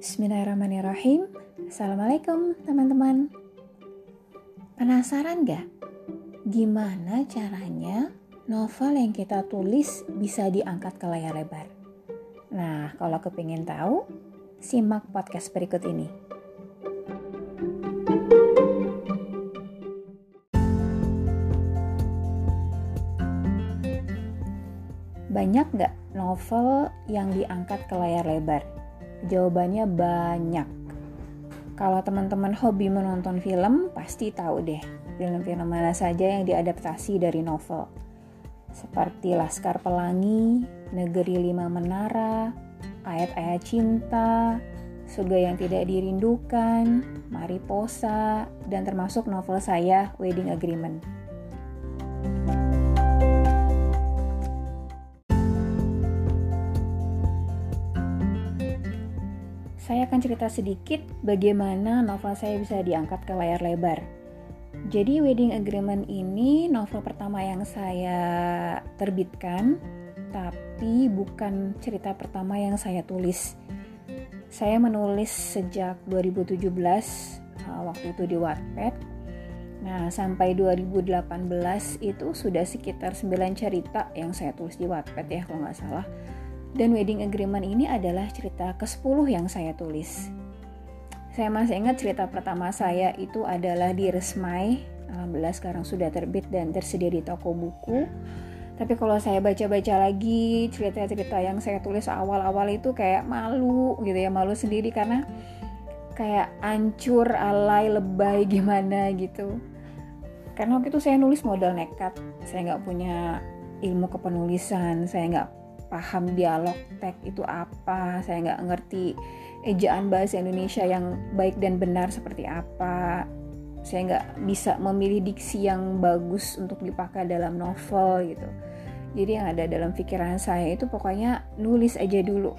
Bismillahirrahmanirrahim Assalamualaikum teman-teman Penasaran gak? Gimana caranya novel yang kita tulis bisa diangkat ke layar lebar? Nah, kalau kepingin tahu, simak podcast berikut ini. Banyak gak novel yang diangkat ke layar lebar? Jawabannya banyak. Kalau teman-teman hobi menonton film, pasti tahu deh film-film mana saja yang diadaptasi dari novel. Seperti Laskar Pelangi, Negeri Lima Menara, Ayat-ayat Cinta, Surga yang Tidak Dirindukan, Mariposa, dan termasuk novel saya Wedding Agreement. Saya akan cerita sedikit bagaimana novel saya bisa diangkat ke layar lebar. Jadi Wedding Agreement ini novel pertama yang saya terbitkan, tapi bukan cerita pertama yang saya tulis. Saya menulis sejak 2017 uh, waktu itu di Wattpad. Nah, sampai 2018 itu sudah sekitar 9 cerita yang saya tulis di Wattpad ya kalau nggak salah dan wedding agreement ini adalah cerita ke-10 yang saya tulis. Saya masih ingat cerita pertama saya itu adalah di Resmai. Alhamdulillah sekarang sudah terbit dan tersedia di toko buku. Tapi kalau saya baca-baca lagi cerita-cerita yang saya tulis awal-awal itu kayak malu gitu ya, malu sendiri karena kayak ancur, alay, lebay gimana gitu. Karena waktu itu saya nulis modal nekat, saya nggak punya ilmu kepenulisan, saya nggak paham dialog teks itu apa saya nggak ngerti ejaan bahasa Indonesia yang baik dan benar seperti apa. Saya nggak bisa memilih diksi yang bagus untuk dipakai dalam novel gitu. Jadi yang ada dalam pikiran saya itu pokoknya nulis aja dulu.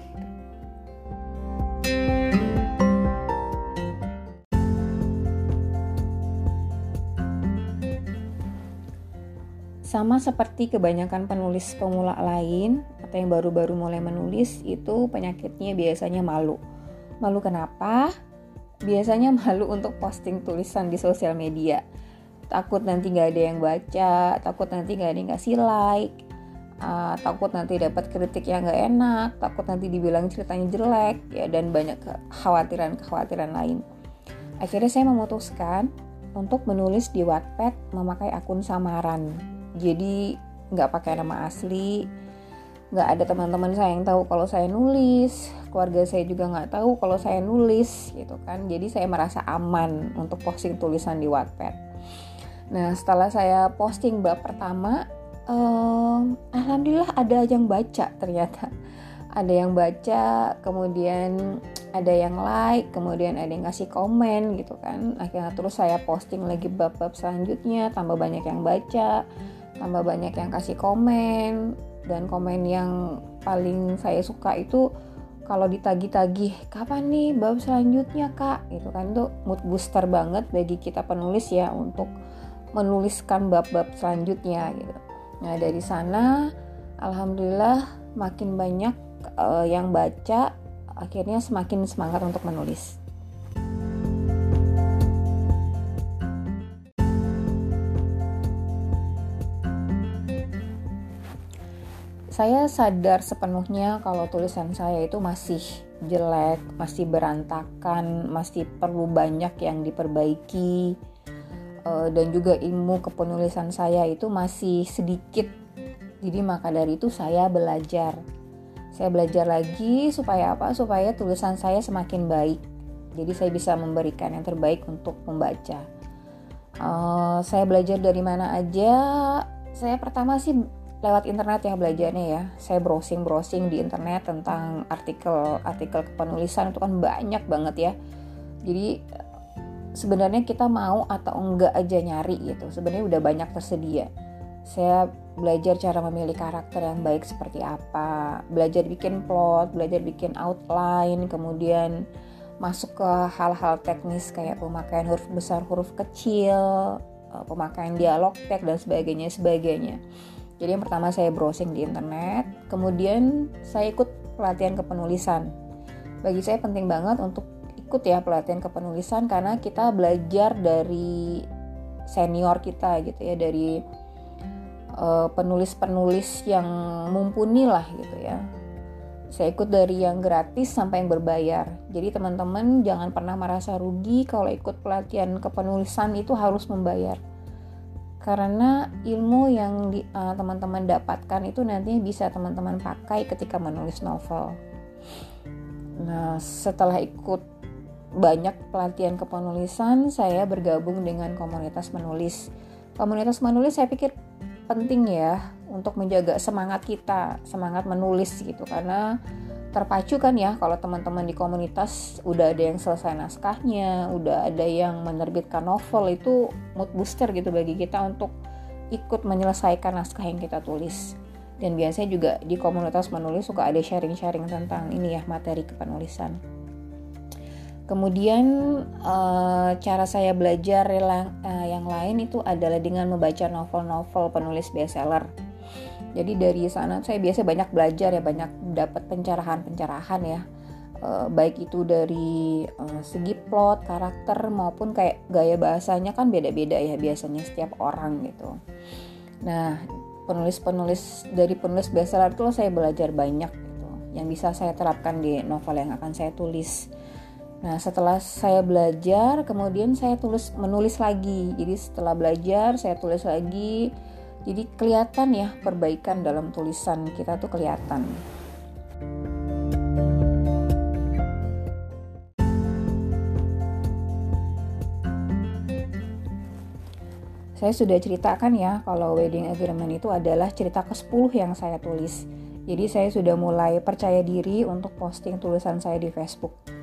Sama seperti kebanyakan penulis pemula lain atau yang baru-baru mulai menulis itu penyakitnya biasanya malu. Malu kenapa? Biasanya malu untuk posting tulisan di sosial media. Takut nanti gak ada yang baca, takut nanti gak ada yang kasih like, uh, takut nanti dapat kritik yang gak enak, takut nanti dibilang ceritanya jelek, ya dan banyak kekhawatiran-kekhawatiran lain. Akhirnya saya memutuskan untuk menulis di Wattpad memakai akun samaran jadi nggak pakai nama asli nggak ada teman-teman saya yang tahu kalau saya nulis. Keluarga saya juga nggak tahu kalau saya nulis gitu kan. Jadi saya merasa aman untuk posting tulisan di Wattpad. Nah setelah saya posting bab pertama um, alhamdulillah ada yang baca ternyata. Ada yang baca kemudian ada yang like kemudian ada yang kasih komen gitu kan. Akhirnya terus saya posting lagi bab-bab selanjutnya tambah banyak yang baca tambah banyak yang kasih komen dan komen yang paling saya suka itu kalau ditagi-tagih kapan nih bab selanjutnya kak? Itu kan tuh mood booster banget bagi kita penulis ya untuk menuliskan bab-bab selanjutnya gitu. Nah dari sana alhamdulillah makin banyak uh, yang baca akhirnya semakin semangat untuk menulis saya sadar sepenuhnya kalau tulisan saya itu masih jelek, masih berantakan, masih perlu banyak yang diperbaiki, uh, dan juga ilmu kepenulisan saya itu masih sedikit. Jadi maka dari itu saya belajar. Saya belajar lagi supaya apa? Supaya tulisan saya semakin baik. Jadi saya bisa memberikan yang terbaik untuk membaca. Uh, saya belajar dari mana aja? Saya pertama sih lewat internet ya belajarnya ya. Saya browsing browsing di internet tentang artikel artikel kepenulisan itu kan banyak banget ya. Jadi sebenarnya kita mau atau enggak aja nyari gitu. Sebenarnya udah banyak tersedia. Saya belajar cara memilih karakter yang baik seperti apa belajar bikin plot belajar bikin outline kemudian masuk ke hal-hal teknis kayak pemakaian huruf besar huruf kecil eh, pemakaian dialog teks dan sebagainya sebagainya jadi yang pertama saya browsing di internet, kemudian saya ikut pelatihan kepenulisan. bagi saya penting banget untuk ikut ya pelatihan kepenulisan karena kita belajar dari senior kita gitu ya dari eh, penulis-penulis uh, yang mumpuni lah gitu ya saya ikut dari yang gratis sampai yang berbayar. Jadi teman-teman jangan pernah merasa rugi kalau ikut pelatihan kepenulisan itu harus membayar. Karena ilmu yang uh, teman-teman dapatkan itu nantinya bisa teman-teman pakai ketika menulis novel. Nah, setelah ikut banyak pelatihan kepenulisan, saya bergabung dengan komunitas menulis. Komunitas menulis saya pikir penting ya untuk menjaga semangat kita, semangat menulis gitu karena terpacu kan ya kalau teman-teman di komunitas udah ada yang selesai naskahnya, udah ada yang menerbitkan novel itu mood booster gitu bagi kita untuk ikut menyelesaikan naskah yang kita tulis. Dan biasanya juga di komunitas menulis suka ada sharing-sharing tentang ini ya materi kepenulisan. Kemudian uh, cara saya belajar uh, yang lain itu adalah dengan membaca novel-novel penulis bestseller jadi dari sana saya biasa banyak belajar ya banyak dapat pencerahan-pencerahan ya. Uh, baik itu dari uh, segi plot karakter maupun kayak gaya bahasanya kan beda-beda ya biasanya setiap orang gitu. Nah penulis-penulis dari penulis bestseller itu saya belajar banyak gitu yang bisa saya terapkan di novel yang akan saya tulis. Nah, setelah saya belajar, kemudian saya tulis menulis lagi. Jadi setelah belajar, saya tulis lagi jadi kelihatan ya perbaikan dalam tulisan kita tuh kelihatan. Saya sudah ceritakan ya kalau wedding agreement itu adalah cerita ke-10 yang saya tulis. Jadi saya sudah mulai percaya diri untuk posting tulisan saya di Facebook.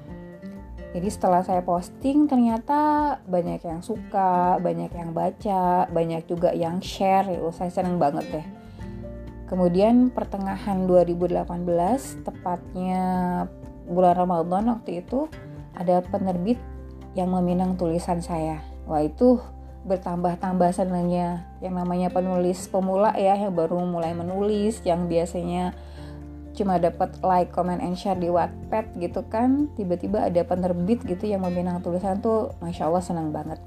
Jadi setelah saya posting ternyata banyak yang suka, banyak yang baca, banyak juga yang share. Ya, saya seneng banget deh. Kemudian pertengahan 2018, tepatnya bulan Ramadan waktu itu ada penerbit yang meminang tulisan saya. Wah itu bertambah-tambah senangnya. Yang namanya penulis pemula ya yang baru mulai menulis, yang biasanya cuma dapat like, comment, and share di Wattpad gitu kan tiba-tiba ada penerbit gitu yang meminang tulisan tuh masya Allah senang banget.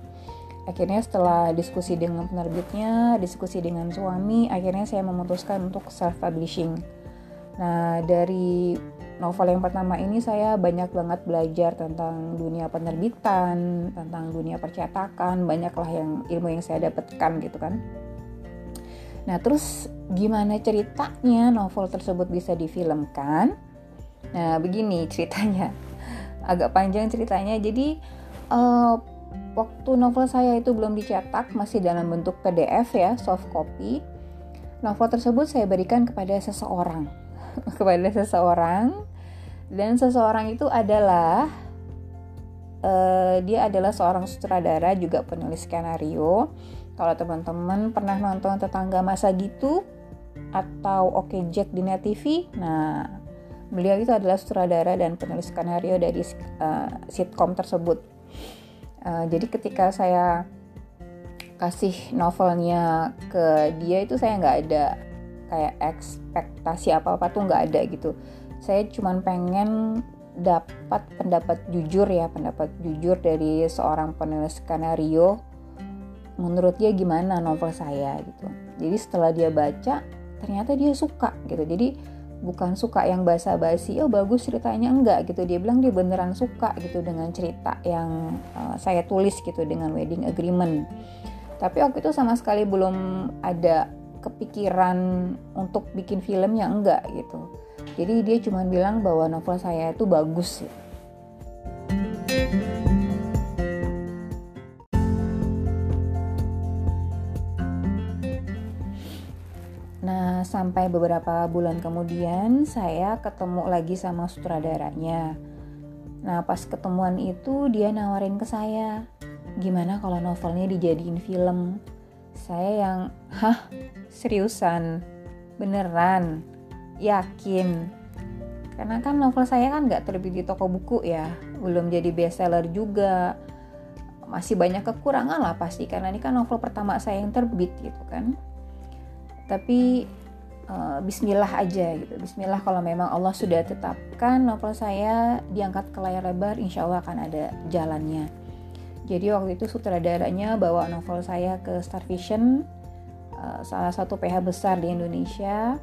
Akhirnya setelah diskusi dengan penerbitnya diskusi dengan suami akhirnya saya memutuskan untuk self publishing nah dari novel yang pertama ini saya banyak banget belajar tentang dunia penerbitan tentang dunia percetakan banyaklah yang ilmu yang saya dapatkan gitu kan Nah, terus gimana ceritanya novel tersebut bisa difilmkan? Nah, begini ceritanya. Agak panjang ceritanya. Jadi, uh, waktu novel saya itu belum dicetak, masih dalam bentuk PDF ya, soft copy. Novel tersebut saya berikan kepada seseorang. kepada seseorang. Dan seseorang itu adalah uh, dia adalah seorang sutradara juga penulis skenario kalau teman-teman pernah nonton Tetangga Masa Gitu atau Oke Jack di Net TV, nah beliau itu adalah sutradara dan penulis skenario dari uh, sitkom tersebut. Uh, jadi ketika saya kasih novelnya ke dia itu saya nggak ada kayak ekspektasi apa apa tuh nggak ada gitu. Saya cuma pengen dapat pendapat jujur ya pendapat jujur dari seorang penulis skenario menurut dia gimana novel saya gitu. Jadi setelah dia baca ternyata dia suka gitu. Jadi bukan suka yang basa-basi oh bagus ceritanya. Enggak gitu. Dia bilang dia beneran suka gitu dengan cerita yang uh, saya tulis gitu dengan wedding agreement. Tapi waktu itu sama sekali belum ada kepikiran untuk bikin filmnya enggak gitu. Jadi dia cuma bilang bahwa novel saya itu bagus gitu. Sampai beberapa bulan kemudian saya ketemu lagi sama sutradaranya. Nah pas ketemuan itu dia nawarin ke saya, gimana kalau novelnya dijadiin film? Saya yang, hah seriusan, beneran, yakin. Karena kan novel saya kan nggak terbit di toko buku ya, belum jadi bestseller juga. Masih banyak kekurangan lah pasti karena ini kan novel pertama saya yang terbit gitu kan. Tapi uh, Bismillah aja gitu. Bismillah kalau memang Allah sudah tetapkan novel saya diangkat ke layar lebar insya Allah akan ada jalannya. Jadi waktu itu sutradaranya bawa novel saya ke Star Vision uh, salah satu PH besar di Indonesia.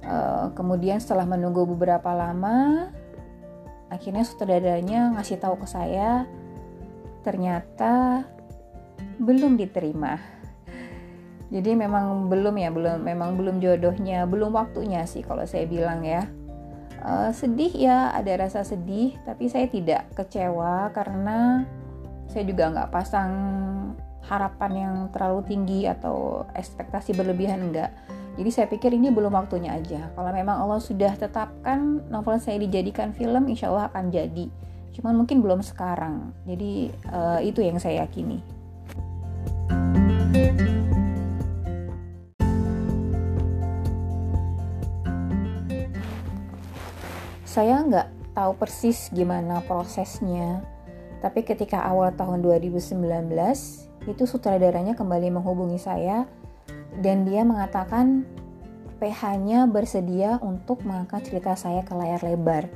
Uh, kemudian setelah menunggu beberapa lama akhirnya sutradaranya ngasih tahu ke saya ternyata belum diterima jadi memang belum ya belum memang belum jodohnya belum waktunya sih kalau saya bilang ya. Uh, sedih ya ada rasa sedih tapi saya tidak kecewa karena saya juga nggak pasang harapan yang terlalu tinggi atau ekspektasi berlebihan enggak jadi saya pikir ini belum waktunya aja. Kalau memang Allah sudah tetapkan novel saya dijadikan film insya Allah akan jadi. Cuman mungkin belum sekarang. Jadi uh, itu yang saya yakini saya nggak tahu persis gimana prosesnya tapi ketika awal tahun 2019 itu sutradaranya kembali menghubungi saya dan dia mengatakan PH-nya bersedia untuk mengangkat cerita saya ke layar lebar.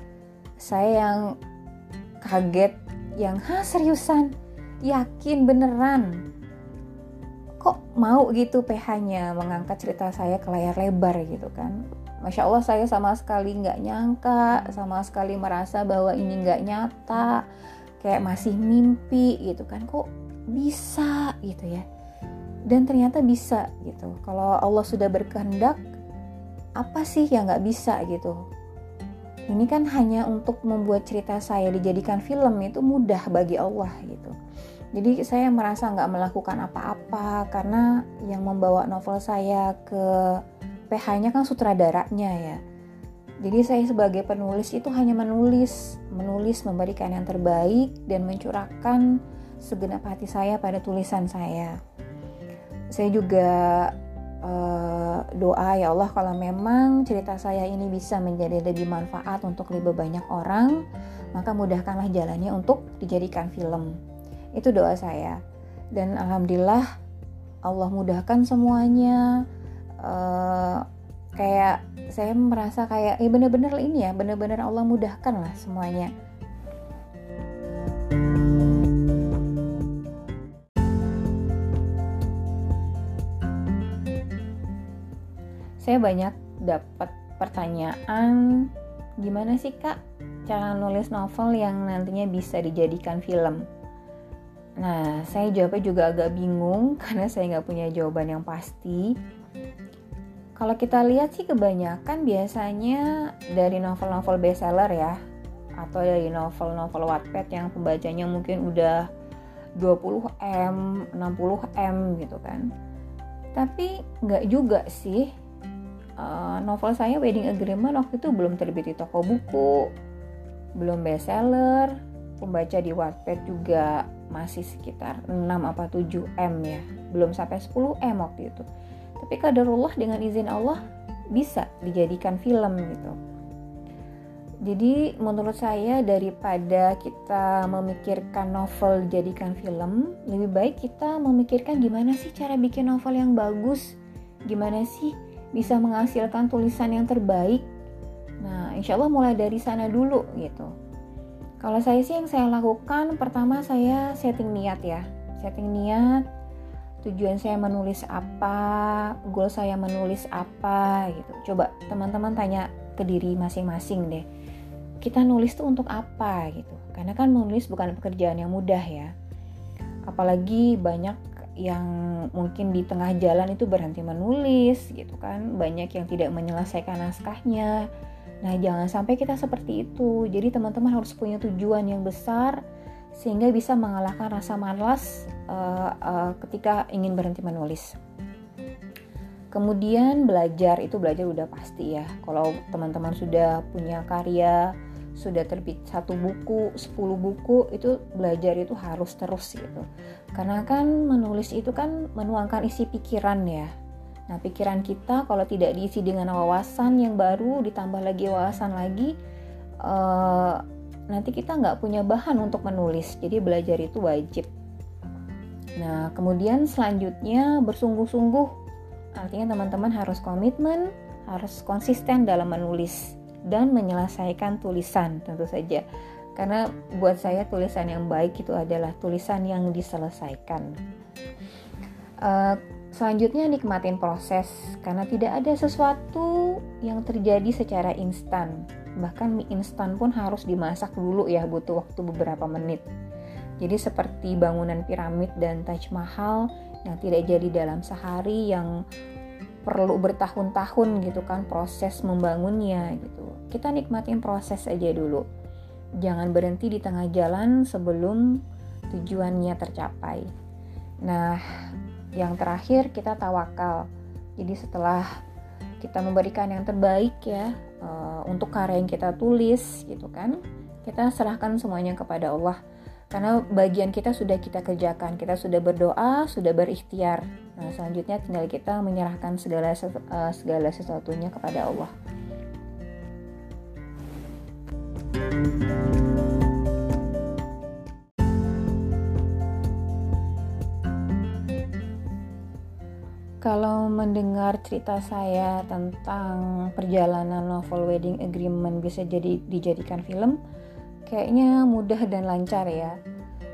Saya yang kaget, yang ha seriusan, yakin beneran. Kok mau gitu PH-nya mengangkat cerita saya ke layar lebar gitu kan? Masya Allah saya sama sekali nggak nyangka, sama sekali merasa bahwa ini nggak nyata, kayak masih mimpi gitu kan, kok bisa gitu ya. Dan ternyata bisa gitu. Kalau Allah sudah berkehendak, apa sih yang nggak bisa gitu? Ini kan hanya untuk membuat cerita saya dijadikan film itu mudah bagi Allah gitu. Jadi saya merasa nggak melakukan apa-apa karena yang membawa novel saya ke PH-nya kan sutradaranya ya. Jadi saya sebagai penulis itu hanya menulis, menulis memberikan yang terbaik dan mencurahkan segenap hati saya pada tulisan saya. Saya juga uh, doa ya Allah kalau memang cerita saya ini bisa menjadi lebih manfaat untuk lebih banyak orang, maka mudahkanlah jalannya untuk dijadikan film. Itu doa saya. Dan alhamdulillah Allah mudahkan semuanya uh, kayak saya merasa kayak eh bener-bener ini ya bener-bener Allah mudahkan lah semuanya saya banyak dapat pertanyaan gimana sih kak cara nulis novel yang nantinya bisa dijadikan film Nah, saya jawabnya juga agak bingung karena saya nggak punya jawaban yang pasti. Kalau kita lihat sih kebanyakan biasanya dari novel-novel bestseller ya atau dari novel-novel Wattpad yang pembacanya mungkin udah 20M, 60M gitu kan. Tapi nggak juga sih. Uh, novel saya Wedding Agreement waktu itu belum terbit di toko buku, belum bestseller, pembaca di Wattpad juga masih sekitar 6 apa 7 M ya, belum sampai 10 M waktu itu tapi kadarullah dengan izin Allah bisa dijadikan film gitu. Jadi menurut saya daripada kita memikirkan novel dijadikan film lebih baik kita memikirkan gimana sih cara bikin novel yang bagus? Gimana sih bisa menghasilkan tulisan yang terbaik? Nah insya Allah mulai dari sana dulu gitu. Kalau saya sih yang saya lakukan pertama saya setting niat ya. Setting niat tujuan saya menulis apa, goal saya menulis apa gitu. Coba teman-teman tanya ke diri masing-masing deh. Kita nulis tuh untuk apa gitu. Karena kan menulis bukan pekerjaan yang mudah ya. Apalagi banyak yang mungkin di tengah jalan itu berhenti menulis gitu kan. Banyak yang tidak menyelesaikan naskahnya. Nah, jangan sampai kita seperti itu. Jadi teman-teman harus punya tujuan yang besar sehingga bisa mengalahkan rasa malas uh, uh, ketika ingin berhenti menulis. Kemudian belajar itu belajar udah pasti ya. Kalau teman-teman sudah punya karya, sudah terbit satu buku, 10 buku, itu belajar itu harus terus gitu. Karena kan menulis itu kan menuangkan isi pikiran ya. Nah, pikiran kita kalau tidak diisi dengan wawasan yang baru, ditambah lagi wawasan lagi, uh, nanti kita nggak punya bahan untuk menulis. Jadi belajar itu wajib. Nah, kemudian selanjutnya bersungguh-sungguh artinya teman-teman harus komitmen, harus konsisten dalam menulis dan menyelesaikan tulisan tentu saja. Karena buat saya tulisan yang baik itu adalah tulisan yang diselesaikan. Uh, selanjutnya nikmatin proses karena tidak ada sesuatu yang terjadi secara instan. Bahkan mie instan pun harus dimasak dulu ya, butuh waktu beberapa menit. Jadi seperti bangunan piramid dan Taj Mahal yang tidak jadi dalam sehari yang perlu bertahun-tahun gitu kan proses membangunnya gitu. Kita nikmatin proses aja dulu. Jangan berhenti di tengah jalan sebelum tujuannya tercapai. Nah, yang terakhir kita tawakal. Jadi setelah kita memberikan yang terbaik ya uh, untuk karya yang kita tulis gitu kan, kita serahkan semuanya kepada Allah. Karena bagian kita sudah kita kerjakan kita sudah berdoa sudah berikhtiar. Nah selanjutnya tinggal kita menyerahkan segala uh, segala sesuatunya kepada Allah Kalau mendengar cerita saya tentang perjalanan novel Wedding Agreement bisa jadi dijadikan film, kayaknya mudah dan lancar ya.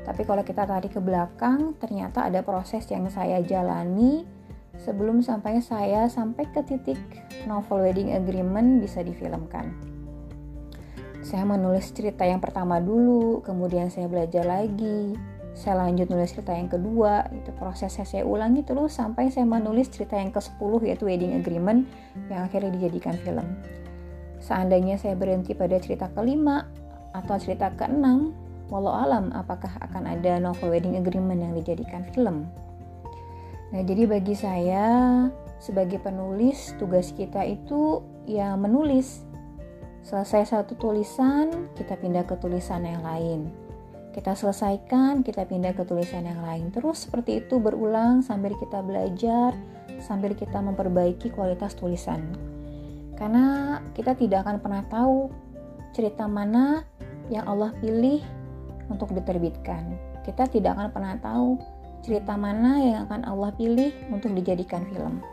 Tapi kalau kita tarik ke belakang, ternyata ada proses yang saya jalani sebelum sampai saya sampai ke titik novel wedding agreement bisa difilmkan. Saya menulis cerita yang pertama dulu, kemudian saya belajar lagi, saya lanjut nulis cerita yang kedua, itu prosesnya saya ulangi terus sampai saya menulis cerita yang ke-10 yaitu wedding agreement yang akhirnya dijadikan film. Seandainya saya berhenti pada cerita kelima, atau cerita keenam, walau alam apakah akan ada novel wedding agreement yang dijadikan film. Nah, jadi bagi saya sebagai penulis, tugas kita itu ya menulis. Selesai satu tulisan, kita pindah ke tulisan yang lain. Kita selesaikan, kita pindah ke tulisan yang lain. Terus seperti itu berulang sambil kita belajar, sambil kita memperbaiki kualitas tulisan. Karena kita tidak akan pernah tahu cerita mana yang Allah pilih untuk diterbitkan. Kita tidak akan pernah tahu cerita mana yang akan Allah pilih untuk dijadikan film.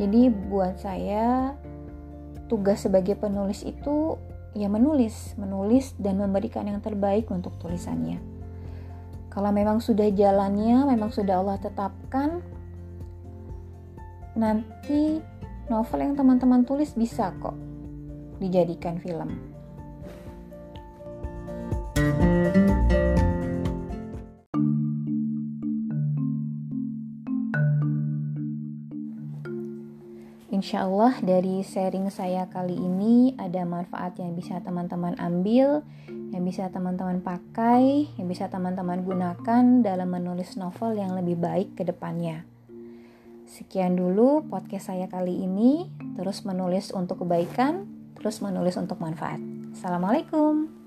Jadi buat saya tugas sebagai penulis itu ya menulis, menulis dan memberikan yang terbaik untuk tulisannya. Kalau memang sudah jalannya, memang sudah Allah tetapkan, nanti novel yang teman-teman tulis bisa kok dijadikan film. Insya Allah dari sharing saya kali ini ada manfaat yang bisa teman-teman ambil, yang bisa teman-teman pakai, yang bisa teman-teman gunakan dalam menulis novel yang lebih baik ke depannya. Sekian dulu podcast saya kali ini, terus menulis untuk kebaikan, terus menulis untuk manfaat. Assalamualaikum.